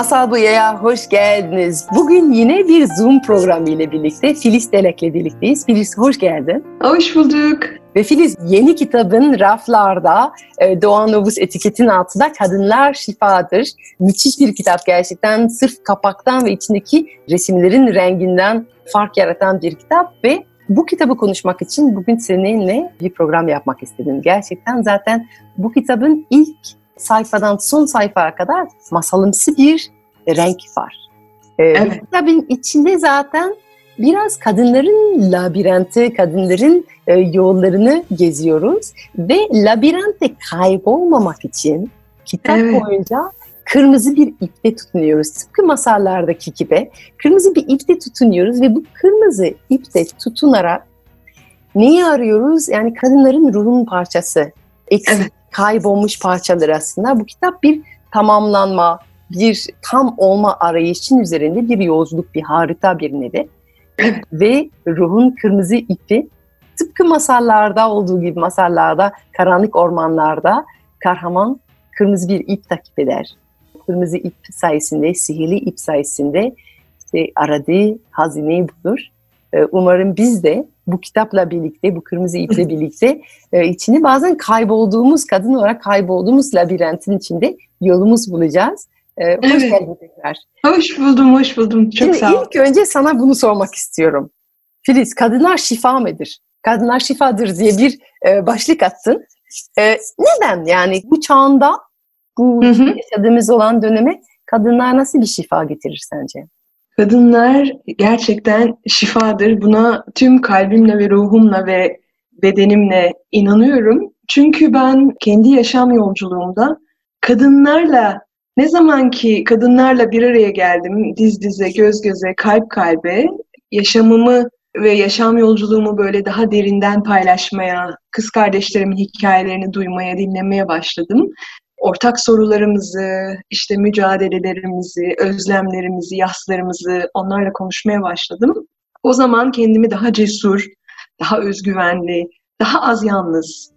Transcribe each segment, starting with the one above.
Masal Buya'ya hoş geldiniz. Bugün yine bir Zoom programı ile birlikte Filiz Delek'le birlikteyiz. Filiz hoş geldin. Hoş bulduk. Ve Filiz yeni kitabın raflarda e, Doğan Novus etiketin altında Kadınlar Şifadır. Müthiş bir kitap gerçekten. Sırf kapaktan ve içindeki resimlerin renginden fark yaratan bir kitap ve bu kitabı konuşmak için bugün seninle bir program yapmak istedim. Gerçekten zaten bu kitabın ilk sayfadan son sayfaya kadar masalımsı bir renk var. Ee, Evet. Kitabın içinde zaten biraz kadınların labirenti, kadınların e, yollarını geziyoruz ve labirentte kaybolmamak için kitap Evet. boyunca kırmızı bir iple tutunuyoruz. Tıpkı masallardaki gibi kırmızı bir iple tutunuyoruz ve bu kırmızı iple tutunarak neyi arıyoruz? Yani kadınların ruhun parçası. Eksik, Evet. Kaybolmuş parçalar aslında. Bu kitap bir tamamlanma, bir tam olma arayışın üzerinde bir yolculuk, bir harita bir nevi. Ve ruhun kırmızı ipi tıpkı masallarda olduğu gibi masallarda, karanlık ormanlarda kahraman kırmızı bir ip takip eder. Kırmızı ip sayesinde, sihirli ip sayesinde işte aradığı hazineyi bulur. Ee, Umarım biz de bu kitapla birlikte, bu kırmızı iple birlikte e, içini bazen kaybolduğumuz, kadın olarak kaybolduğumuz labirentin içinde yolumuz bulacağız. Ee, Hoş Evet. geldin tekrar. Hoş buldum, hoş buldum. Çok Şimdi sağ ol. ilk önce sana bunu sormak istiyorum. Filiz, kadınlar şifa mıdır? Kadınlar şifadır diye bir e, başlık attın. E, neden yani bu çağında, bu Hı hı. yaşadığımız olan döneme kadınlar nasıl bir şifa getirir sence? Kadınlar gerçekten şifadır. Buna tüm kalbimle ve ruhumla ve bedenimle inanıyorum. Çünkü ben kendi yaşam yolculuğumda kadınlarla ne zaman ki kadınlarla bir araya geldim, diz dize, göz göze, kalp kalbe, yaşamımı ve yaşam yolculuğumu böyle daha derinden paylaşmaya, kız kardeşlerimin hikayelerini duymaya, dinlemeye başladım. Ortak sorularımızı, işte mücadelelerimizi, özlemlerimizi, yaslarımızı onlarla konuşmaya başladım. O zaman kendimi daha cesur, daha özgüvenli, daha az yalnız,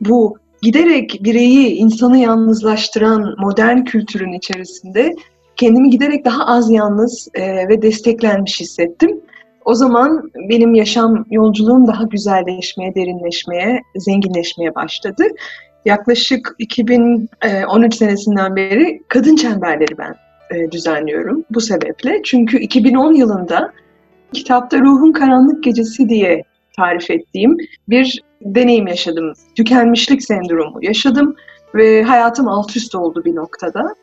bu giderek bireyi, insanı yalnızlaştıran modern kültürün içerisinde kendimi giderek daha az yalnız e, ve desteklenmiş hissettim. O zaman benim yaşam yolculuğum daha güzelleşmeye, derinleşmeye, zenginleşmeye başladı. Yaklaşık 2013 senesinden beri kadın çemberleri ben e, düzenliyorum bu sebeple. Çünkü 2010 yılında kitapta Ruhun Karanlık Gecesi diye tarif ettiğim bir deneyim yaşadım. Tükenmişlik sendromu yaşadım ve hayatım alt üst oldu bir noktada.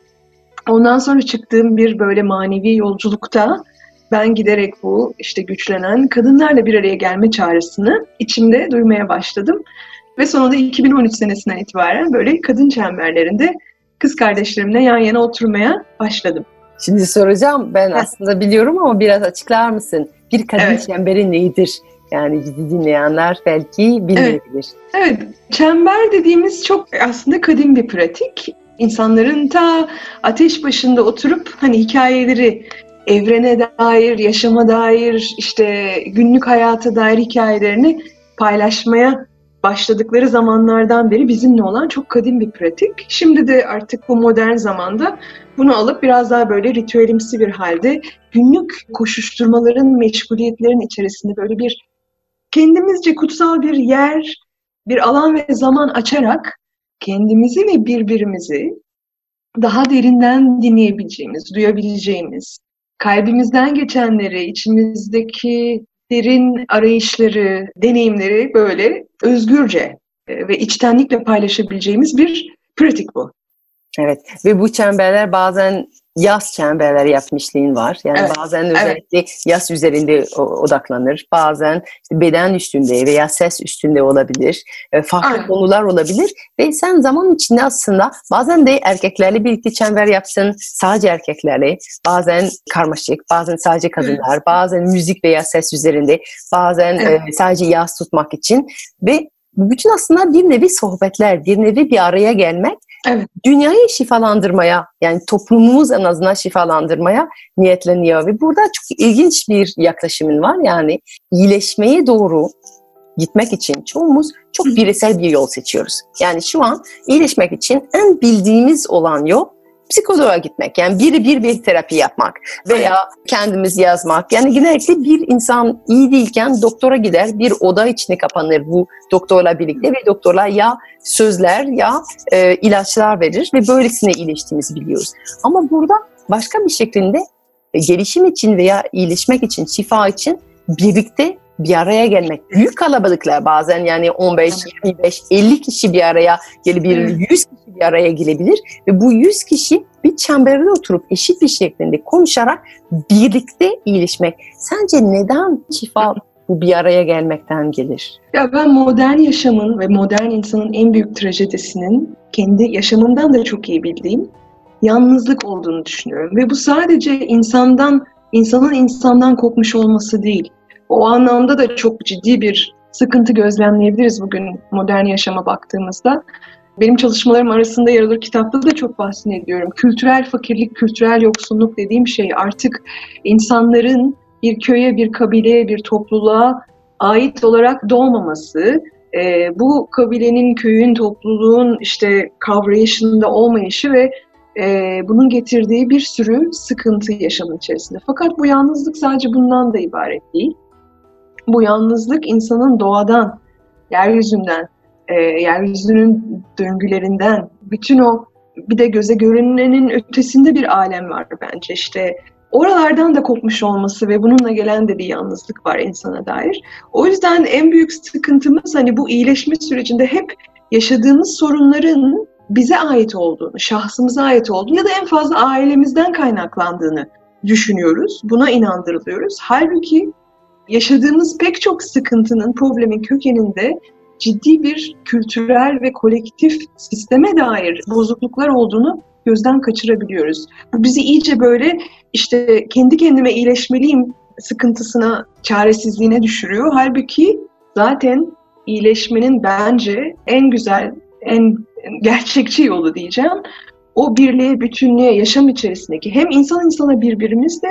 Ondan sonra çıktığım bir böyle manevi yolculukta ben giderek bu işte güçlenen kadınlarla bir araya gelme çağrısını içimde duymaya başladım. Ve sonunda 2013 senesinden itibaren böyle kadın çemberlerinde kız kardeşlerimle yan yana oturmaya başladım. Şimdi soracağım ben aslında biliyorum ama biraz açıklar mısın? Bir kadın Evet. çemberi nedir? Yani bizi dinleyenler belki bilmeyebilir. Evet, çember dediğimiz çok aslında kadim bir pratik. İnsanların ta ateş başında oturup hani hikayeleri evrene dair, yaşama dair, işte günlük hayata dair hikayelerini paylaşmaya başladıkları zamanlardan beri bizimle olan çok kadim bir pratik. Şimdi de artık bu modern zamanda bunu alıp biraz daha böyle ritüelimsi bir halde günlük koşuşturmaların, meşguliyetlerin içerisinde böyle bir kendimizce kutsal bir yer, bir alan ve zaman açarak kendimizi ve birbirimizi daha derinden dinleyebileceğimiz, duyabileceğimiz, kalbimizden geçenleri, içimizdeki derin arayışları, deneyimleri böyle özgürce e, ve içtenlikle paylaşabileceğimiz bir pratik bu. Evet ve bu çemberler bazen yaz çemberleri yapmışlığın var. Yani Evet, bazen özellikle yaz üzerinde odaklanır. Bazen işte beden üstünde veya ses üstünde olabilir. E, Farklı Aynen. konular olabilir. Ve sen zaman içinde aslında bazen de erkeklerle birlikte çember yapsın. Sadece erkeklerle. Bazen karmaşık, bazen sadece kadınlar. Bazen müzik veya ses üzerinde. Bazen Evet. e, sadece yaz tutmak için. Ve bütün aslında bir nevi sohbetler, bir nevi bir araya gelmek Evet. dünyayı şifalandırmaya yani toplumumuz en azından şifalandırmaya niyetleniyor ve burada çok ilginç bir yaklaşımın var yani iyileşmeye doğru gitmek için çoğumuz çok bireysel bir yol seçiyoruz. Yani şu an iyileşmek için en bildiğimiz olan yol psikoloğa gitmek. Yani biri bir bir terapi yapmak veya kendimiz yazmak. Yani genellikle bir insan iyi değilken doktora gider, bir oda içine kapanır bu doktorla birlikte ve doktorlar ya sözler ya e, ilaçlar verir ve böylesine iyileştiğimizi biliyoruz. Ama burada başka bir şeklinde e, gelişim için veya iyileşmek için, şifa için birlikte bir araya gelmek. Büyük kalabalıklar bazen yani 15, 25, 50 kişi bir araya gelebilir, Evet. 100 kişi bir araya gelebilir ve bu 100 kişi bir çemberde oturup eşit bir şekilde konuşarak birlikte iyileşmek. Sence neden şifa bu bir araya gelmekten gelir? Ya ben modern yaşamın ve modern insanın en büyük trajedisinin kendi yaşamımdan da çok iyi bildiğim yalnızlık olduğunu düşünüyorum. Ve bu sadece insandan, insanın insandan kopmuş olması değil. O anlamda da çok ciddi bir sıkıntı gözlemleyebiliriz bugün modern yaşama baktığımızda. Benim çalışmalarım arasında yer alır kitapta da çok bahsediyorum. Kültürel fakirlik, kültürel yoksunluk dediğim şey artık insanların bir köye, bir kabileye, bir topluluğa ait olarak doğmaması, e, bu kabilenin, köyün, topluluğun işte kavrayışında olmayışı ve e, bunun getirdiği bir sürü sıkıntı yaşamın içerisinde. Fakat bu yalnızlık sadece bundan da ibaret değil. Bu yalnızlık insanın doğadan, yeryüzünden, e, yeryüzünün döngülerinden, bütün o bir de göze görünenin ötesinde bir alem var bence. İşte oralardan da kopmuş olması ve bununla gelen de bir yalnızlık var insana dair. O yüzden en büyük sıkıntımız hani bu iyileşme sürecinde hep yaşadığımız sorunların bize ait olduğunu, şahsımıza ait olduğunu ya da en fazla ailemizden kaynaklandığını düşünüyoruz. Buna inandırılıyoruz. Halbuki yaşadığımız pek çok sıkıntının, problemin kökeninde ciddi bir kültürel ve kolektif sisteme dair bozukluklar olduğunu gözden kaçırabiliyoruz. Bu bizi iyice böyle işte kendi kendime iyileşmeliyim sıkıntısına, çaresizliğine düşürüyor. Halbuki zaten iyileşmenin bence en güzel, en gerçekçi yolu diyeceğim. O birliğe, bütünlüğe, yaşam içerisindeki hem insan insana birbirimizle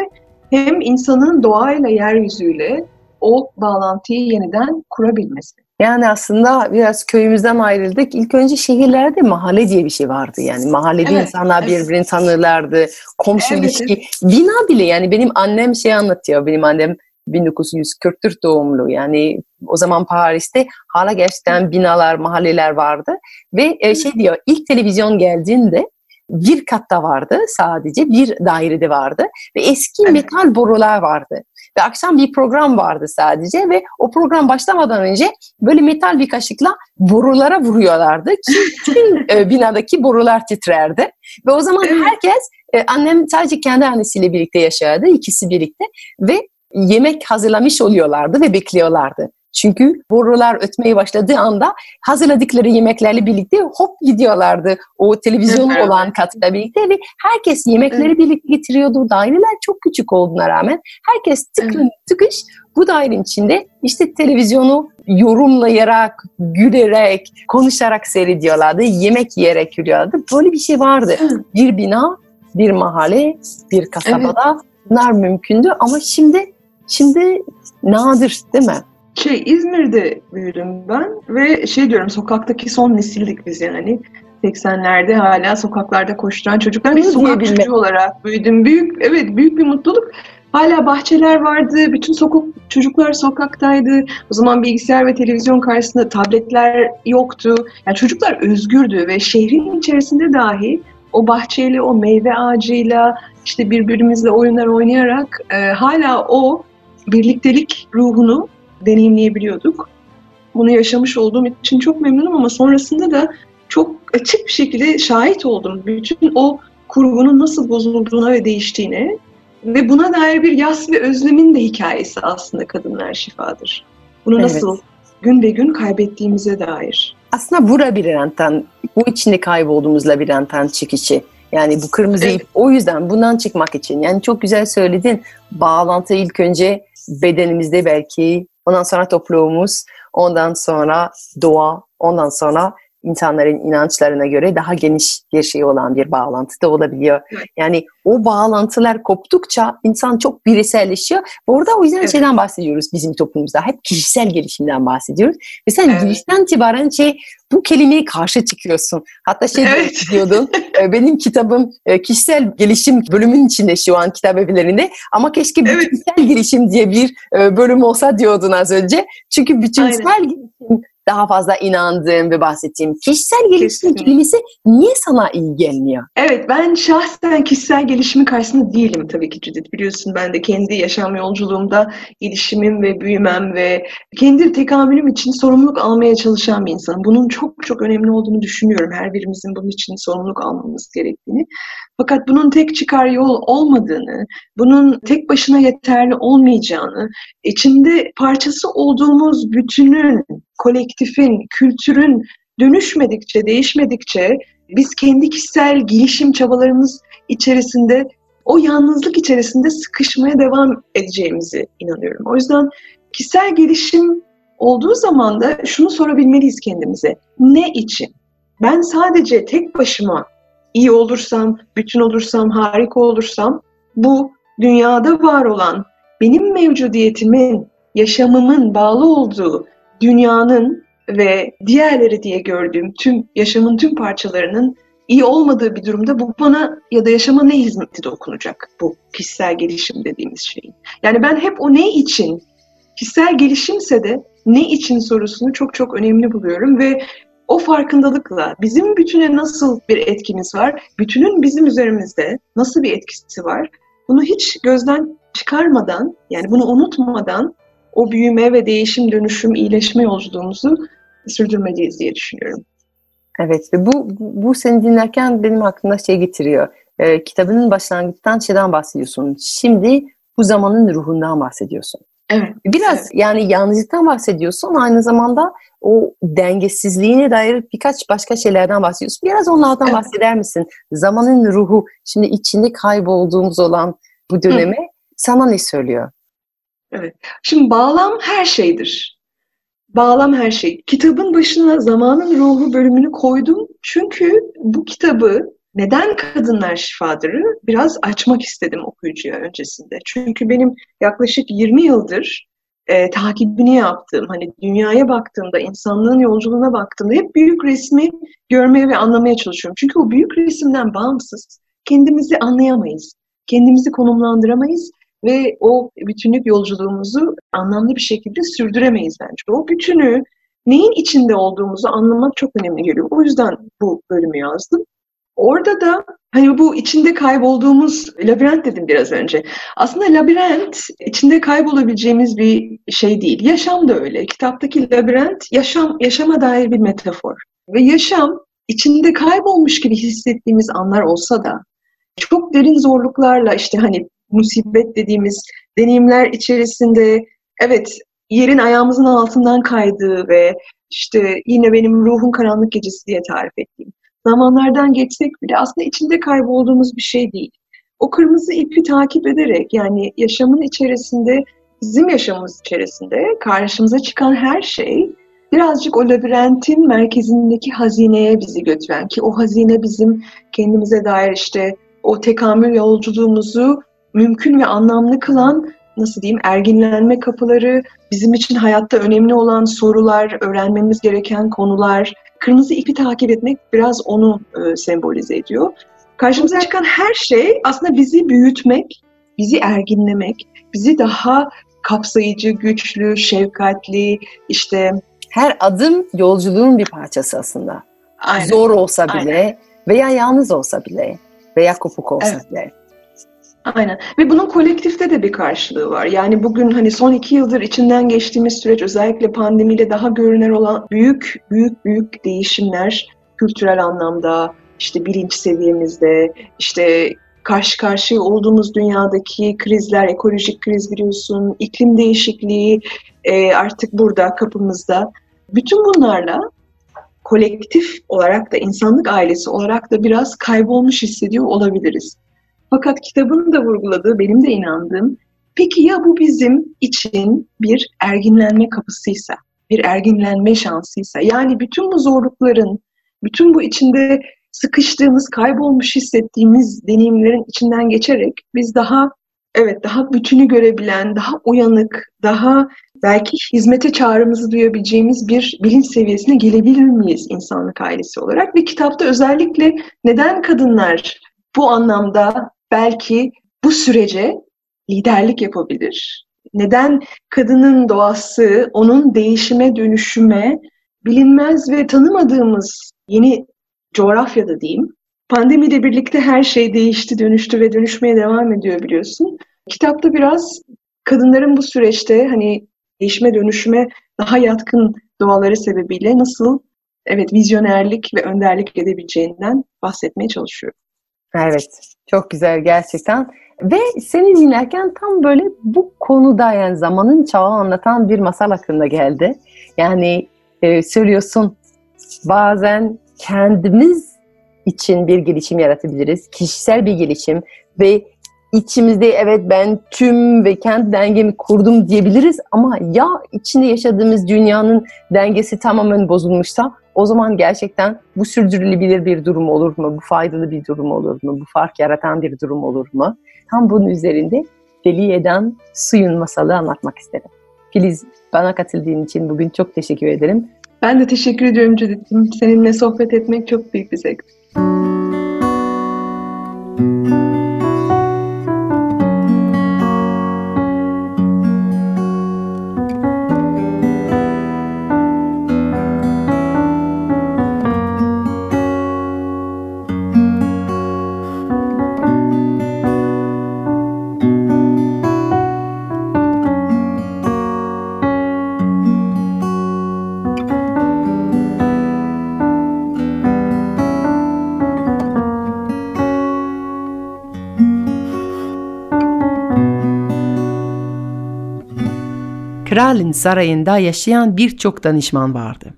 hem insanın doğayla, yeryüzüyle o bağlantıyı yeniden kurabilmesi. Yani aslında biraz köyümüzden ayrıldık. İlk önce şehirlerde mahalle diye bir şey vardı. Yani mahallede Evet, insanlar evet. birbirini tanırlardı. Komşu Evet, ilişki. Bina bile yani benim annem şey anlatıyor. Benim annem 1944 doğumlu. Yani o zaman Paris'te hala gerçekten binalar, mahalleler vardı. Ve e, şey diyor ilk televizyon geldiğinde bir katta vardı sadece bir dairede vardı ve eski Evet. metal borular vardı ve akşam bir program vardı sadece ve o program başlamadan önce böyle metal bir kaşıkla borulara vuruyorlardı ki tüm e, binadaki borular titrerdi ve o zaman herkes e, annem sadece kendi annesiyle birlikte yaşardı ikisi birlikte ve yemek hazırlamış oluyorlardı ve bekliyorlardı. Çünkü borular ötmeye başladığı anda hazırladıkları yemeklerle birlikte hop gidiyorlardı o televizyon Evet. olan katla birlikte ve herkes yemekleri birlikte getiriyordu. Daireler çok küçük olduğuna rağmen herkes tıkın tıkış bu dairenin içinde işte televizyonu yorumlayarak, gülerek, konuşarak seyrediyorlardı. Yemek yiyerek yürüyorlardı. Böyle bir şey vardı. Evet. Bir bina, bir mahalle, bir kasabada bunlar mümkündü ama şimdi şimdi nadir değil mi? Şey İzmir'de büyüdüm ben ve şey diyorum sokaktaki son nesildik biz yani. 80'lerde hala sokaklarda koşturan çocuklar. Bunu sokak olarak büyüdüm. Büyük, evet büyük bir mutluluk. Hala bahçeler vardı, bütün sokak çocuklar sokaktaydı. O zaman bilgisayar ve televizyon karşısında tabletler yoktu. Yani çocuklar özgürdü ve şehrin içerisinde dahi o bahçeyle, o meyve ağacıyla, işte birbirimizle oyunlar oynayarak e, hala o birliktelik ruhunu deneyimleyebiliyorduk. Bunu yaşamış olduğum için çok memnunum ama sonrasında da çok açık bir şekilde şahit oldum. Bütün o kurgunun nasıl bozulduğuna ve değiştiğine ve buna dair bir yas ve özlemin de hikayesi aslında kadınlar şifadır. Bunu Evet. nasıl gün be gün kaybettiğimize dair. Aslında bu labirentten, bu içinde kaybolduğumuz labirentten çıkışı. Yani bu kırmızı Evet. ip o yüzden bundan çıkmak için. Yani çok güzel söyledin. Bağlantı ilk önce bedenimizde belki, ondan sonra toplumumuz, ondan sonra doğa, ondan sonra insanların inançlarına göre daha geniş bir şey olan bir bağlantı da olabiliyor. Yani o bağlantılar koptukça insan çok bireyselleşiyor. Orada o yüzden Evet. şeyden bahsediyoruz bizim toplumumuzda. Hep kişisel gelişimden bahsediyoruz. Ve sen Evet. girişten itibaren şey bu kelimeye karşı çıkıyorsun. Hatta şey Evet. diyordun, e, benim kitabım e, kişisel gelişim bölümünün içinde şu an kitap evlerinde ama keşke Evet. bütünsel gelişim diye bir e, bölüm olsa diyordun az önce. Çünkü bütünsel gelişim daha fazla inandığım ve bahsettiğim. Kişisel gelişim Kesinlikle. kelimesi niye sana iyi gelmiyor? Evet ben şahsen kişisel gelişimin karşısında değilim tabii ki Cüdit. Biliyorsun ben de kendi yaşam yolculuğumda gelişimim ve büyümem ve kendi tekamülüm için sorumluluk almaya çalışan bir insanım. Bunun çok çok önemli olduğunu düşünüyorum. Her birimizin bunun için sorumluluk almamız gerektiğini. Fakat bunun tek çıkar yol olmadığını, bunun tek başına yeterli olmayacağını, içinde parçası olduğumuz bütünün, kolektifin, kültürün dönüşmedikçe, değişmedikçe biz kendi kişisel gelişim çabalarımız içerisinde o yalnızlık içerisinde sıkışmaya devam edeceğimizi inanıyorum. O yüzden kişisel gelişim olduğu zaman da şunu sorabilmeliyiz kendimize. Ne için? Ben sadece tek başıma iyi olursam, bütün olursam, harika olursam bu dünyada var olan benim mevcudiyetimin, yaşamımın bağlı olduğu dünyanın ve diğerleri diye gördüğüm tüm yaşamın tüm parçalarının iyi olmadığı bir durumda bu bana ya da yaşama ne hizmeti dokunacak bu kişisel gelişim dediğimiz şeyin. Yani ben hep o ne için, kişisel gelişimse de ne için sorusunu çok çok önemli buluyorum ve o farkındalıkla bizim bütüne nasıl bir etkimiz var, bütünün bizim üzerimizde nasıl bir etkisi var, bunu hiç gözden çıkarmadan, yani bunu unutmadan o büyüme ve değişim, dönüşüm, iyileşme yolculuğumuzu sürdürmeliyiz diye düşünüyorum. Evet ve bu, bu, seni dinlerken benim aklımda şey getiriyor. Ee, kitabının başlangıçtan şeyden bahsediyorsun. Şimdi bu zamanın ruhundan bahsediyorsun. Evet. Biraz Evet. yani yalnızlıktan bahsediyorsun. Aynı zamanda o dengesizliğine dair birkaç başka şeylerden bahsediyorsun. Biraz onlardan Evet. bahseder misin? Zamanın ruhu, şimdi içinde kaybolduğumuz olan bu döneme sana ne söylüyor? Şimdi bağlam her şeydir. Bağlam her şey. Kitabın başına zamanın ruhu bölümünü koydum. Çünkü bu kitabı neden kadınlar şifadırı biraz açmak istedim okuyucuya öncesinde. Çünkü benim yaklaşık 20 yıldır e, takibini yaptığım, hani dünyaya baktığımda, insanlığın yolculuğuna baktığımda hep büyük resmi görmeye ve anlamaya çalışıyorum. Çünkü o büyük resimden bağımsız kendimizi anlayamayız, kendimizi konumlandıramayız ve o bütünlük yolculuğumuzu anlamlı bir şekilde sürdüremeyiz bence. O bütünü neyin içinde olduğumuzu anlamak çok önemli geliyor. O yüzden bu bölümü yazdım. Orada da hani bu içinde kaybolduğumuz labirent dedim biraz önce. Aslında labirent içinde kaybolabileceğimiz bir şey değil. Yaşam da öyle. Kitaptaki labirent yaşam yaşama dair bir metafor. Ve yaşam içinde kaybolmuş gibi hissettiğimiz anlar olsa da çok derin zorluklarla işte hani musibet dediğimiz deneyimler içerisinde evet yerin ayağımızın altından kaydığı ve işte yine benim ruhun karanlık gecesi diye tarif ettiğim zamanlardan geçsek bile aslında içinde kaybolduğumuz bir şey değil. O kırmızı ipi takip ederek yani yaşamın içerisinde bizim yaşamımız içerisinde karşımıza çıkan her şey birazcık o labirentin merkezindeki hazineye bizi götüren ki o hazine bizim kendimize dair işte o tekamül yolculuğumuzu mümkün ve anlamlı kılan nasıl diyeyim erginlenme kapıları, bizim için hayatta önemli olan sorular, öğrenmemiz gereken konular, kırmızı ipi takip etmek biraz onu e, sembolize ediyor. Karşımıza çıkan her şey aslında bizi büyütmek, bizi erginlemek, bizi daha kapsayıcı, güçlü, şefkatli, işte Her adım yolculuğun bir parçası aslında. aynen. Zor olsa bile veya yalnız olsa bile veya kopuk olsa Evet. bile. Aynen. Ve bunun kolektifte de bir karşılığı var. Yani bugün hani son iki yıldır içinden geçtiğimiz süreç özellikle pandemiyle daha görünür olan büyük büyük büyük değişimler kültürel anlamda, işte bilinç seviyemizde, işte karşı karşıya olduğumuz dünyadaki krizler, ekolojik kriz biliyorsun, iklim değişikliği e, artık burada kapımızda. Bütün bunlarla kolektif olarak da insanlık ailesi olarak da biraz kaybolmuş hissediyor olabiliriz. Fakat kitabın da vurguladığı, benim de inandığım, peki ya bu bizim için bir erginlenme kapısıysa, bir erginlenme şansıysa, yani bütün bu zorlukların, bütün bu içinde sıkıştığımız, kaybolmuş hissettiğimiz deneyimlerin içinden geçerek biz daha evet daha bütünü görebilen, daha uyanık, daha belki hizmete çağrımızı duyabileceğimiz bir bilinç seviyesine gelebilir miyiz insanlık ailesi olarak? Ve kitapta özellikle neden kadınlar bu anlamda belki bu sürece liderlik yapabilir? Neden kadının doğası onun değişime, dönüşüme, bilinmez ve tanımadığımız yeni coğrafyada diyeyim. Pandemiyle birlikte her şey değişti, dönüştü ve dönüşmeye devam ediyor biliyorsun. Kitapta biraz kadınların bu süreçte hani değişime dönüşüme daha yatkın doğaları sebebiyle nasıl evet vizyonerlik ve önderlik edebileceğinden bahsetmeye çalışıyorum. Evet, çok güzel gerçekten. Ve seni dinlerken tam böyle bu konuda yani zamanın çağı anlatan bir masal hakkında geldi. Yani e, söylüyorsun bazen kendimiz için bir gelişim yaratabiliriz. Kişisel bir gelişim ve içimizde evet ben tüm ve kendi dengemi kurdum diyebiliriz ama ya içinde yaşadığımız dünyanın dengesi tamamen bozulmuşsa o zaman gerçekten bu sürdürülebilir bir durum olur mu? Bu faydalı bir durum olur mu? Bu fark yaratan bir durum olur mu? Tam bunun üzerinde deli eden suyun masalı anlatmak istedim. Filiz bana katıldığın için bugün çok teşekkür ederim. Ben de teşekkür ediyorum Cedet'im. Seninle sohbet etmek çok büyük bir zevk. Kralın sarayında yaşayan birçok danışman vardı.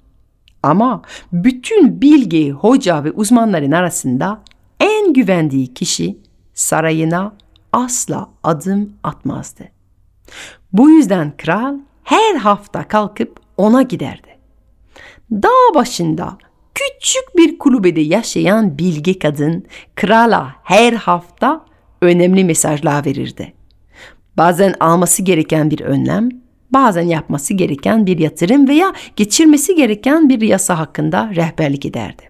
Ama bütün bilgi, hoca ve uzmanların arasında en güvendiği kişi sarayına asla adım atmazdı. Bu yüzden kral her hafta kalkıp ona giderdi. Dağ başında küçük bir kulübede yaşayan bilgi kadın krala her hafta önemli mesajlar verirdi. Bazen alması gereken bir önlem, bazen yapması gereken bir yatırım veya geçirmesi gereken bir yasa hakkında rehberlik ederdi.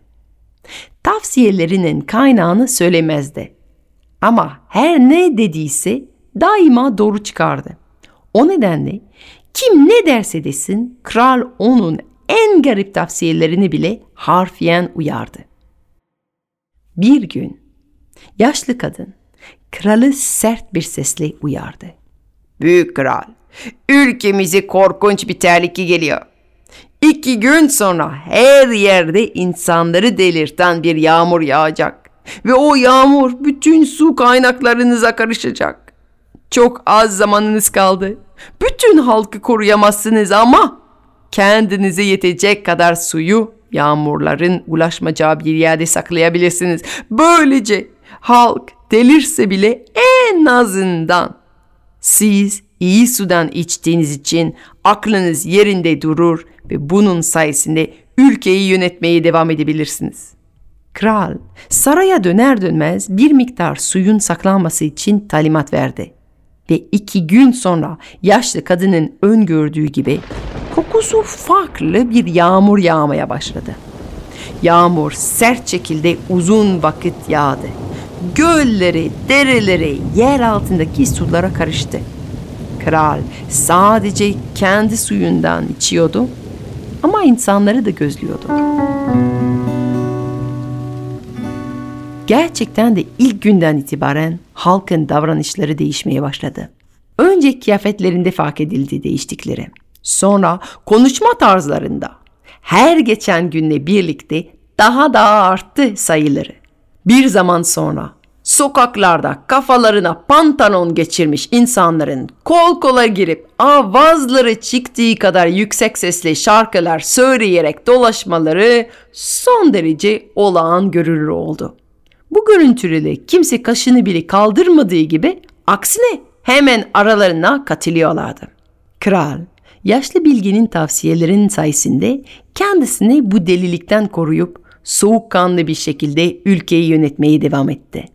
Tavsiyelerinin kaynağını söylemezdi. Ama her ne dediyse daima doğru çıkardı. O nedenle kim ne derse desin kral onun en garip tavsiyelerini bile harfiyen uyardı. Bir gün yaşlı kadın kralı sert bir sesle uyardı. Büyük kral, ülkemize korkunç bir tehlike geliyor. İki gün sonra her yerde insanları delirten bir yağmur yağacak. Ve o yağmur bütün su kaynaklarınıza karışacak. Çok az zamanınız kaldı. Bütün halkı koruyamazsınız ama kendinize yetecek kadar suyu yağmurların ulaşmayacağı bir yerde saklayabilirsiniz. Böylece halk delirse bile en azından siz iyi sudan içtiğiniz için aklınız yerinde durur ve bunun sayesinde ülkeyi yönetmeye devam edebilirsiniz. Kral saraya döner dönmez bir miktar suyun saklanması için talimat verdi. Ve iki gün sonra yaşlı kadının öngördüğü gibi kokusu farklı bir yağmur yağmaya başladı. Yağmur sert şekilde uzun vakit yağdı. Gölleri, dereleri, yer altındaki sulara karıştı. Kral sadece kendi suyundan içiyordu ama insanları da gözlüyordu. Gerçekten de ilk günden itibaren halkın davranışları değişmeye başladı. Önce kıyafetlerinde fark edildi değiştikleri. Sonra konuşma tarzlarında. Her geçen günle birlikte daha da arttı sayıları. Bir zaman sonra sokaklarda kafalarına pantalon geçirmiş insanların kol kola girip avazları çıktığı kadar yüksek sesli şarkılar söyleyerek dolaşmaları son derece olağan görülür oldu. Bu görüntüleri kimse kaşını bile kaldırmadığı gibi aksine hemen aralarına katılıyorlardı. Kral, yaşlı bilginin tavsiyelerinin sayesinde kendisini bu delilikten koruyup soğukkanlı bir şekilde ülkeyi yönetmeye devam etti.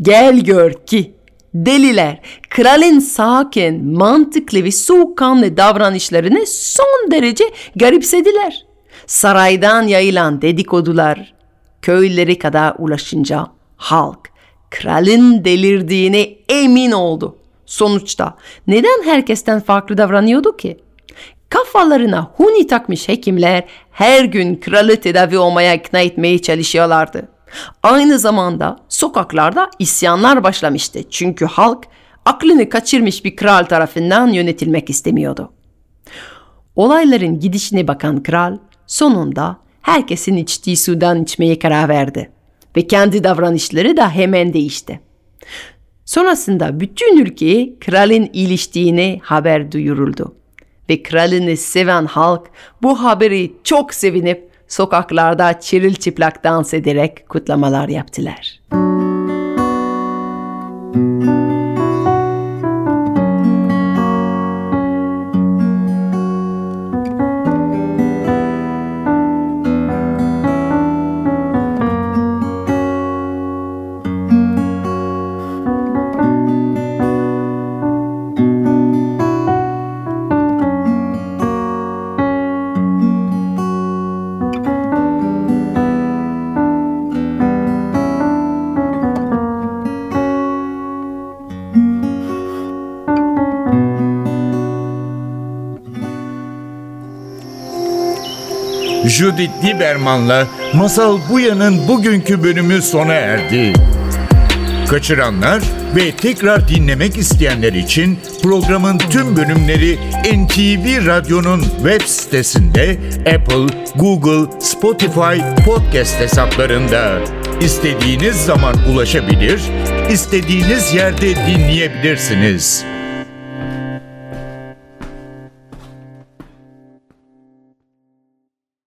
Gel gör ki deliler kralın sakin, mantıklı ve soğukkanlı davranışlarını son derece garipsediler. Saraydan yayılan dedikodular köylere kadar ulaşınca halk kralın delirdiğine emin oldu. Sonuçta neden herkesten farklı davranıyordu ki? Kafalarına huni takmış hekimler her gün kralı tedavi olmaya ikna etmeye çalışıyorlardı. Aynı zamanda sokaklarda isyanlar başlamıştı. Çünkü halk aklını kaçırmış bir kral tarafından yönetilmek istemiyordu. Olayların gidişine bakan kral sonunda herkesin içtiği sudan içmeye karar verdi ve kendi davranışları da hemen değişti. Sonrasında bütün ülkeye kralın iliştiğine haber duyuruldu ve kralını seven halk bu haberi çok sevinip sokaklarda çırılçıplak dans ederek kutlamalar yaptılar. Judith Lieberman'la Masal Buya'nın bugünkü bölümü sona erdi. Kaçıranlar ve tekrar dinlemek isteyenler için programın tüm bölümleri NTV Radyo'nun web sitesinde Apple, Google, Spotify podcast hesaplarında istediğiniz zaman ulaşabilir, istediğiniz yerde dinleyebilirsiniz.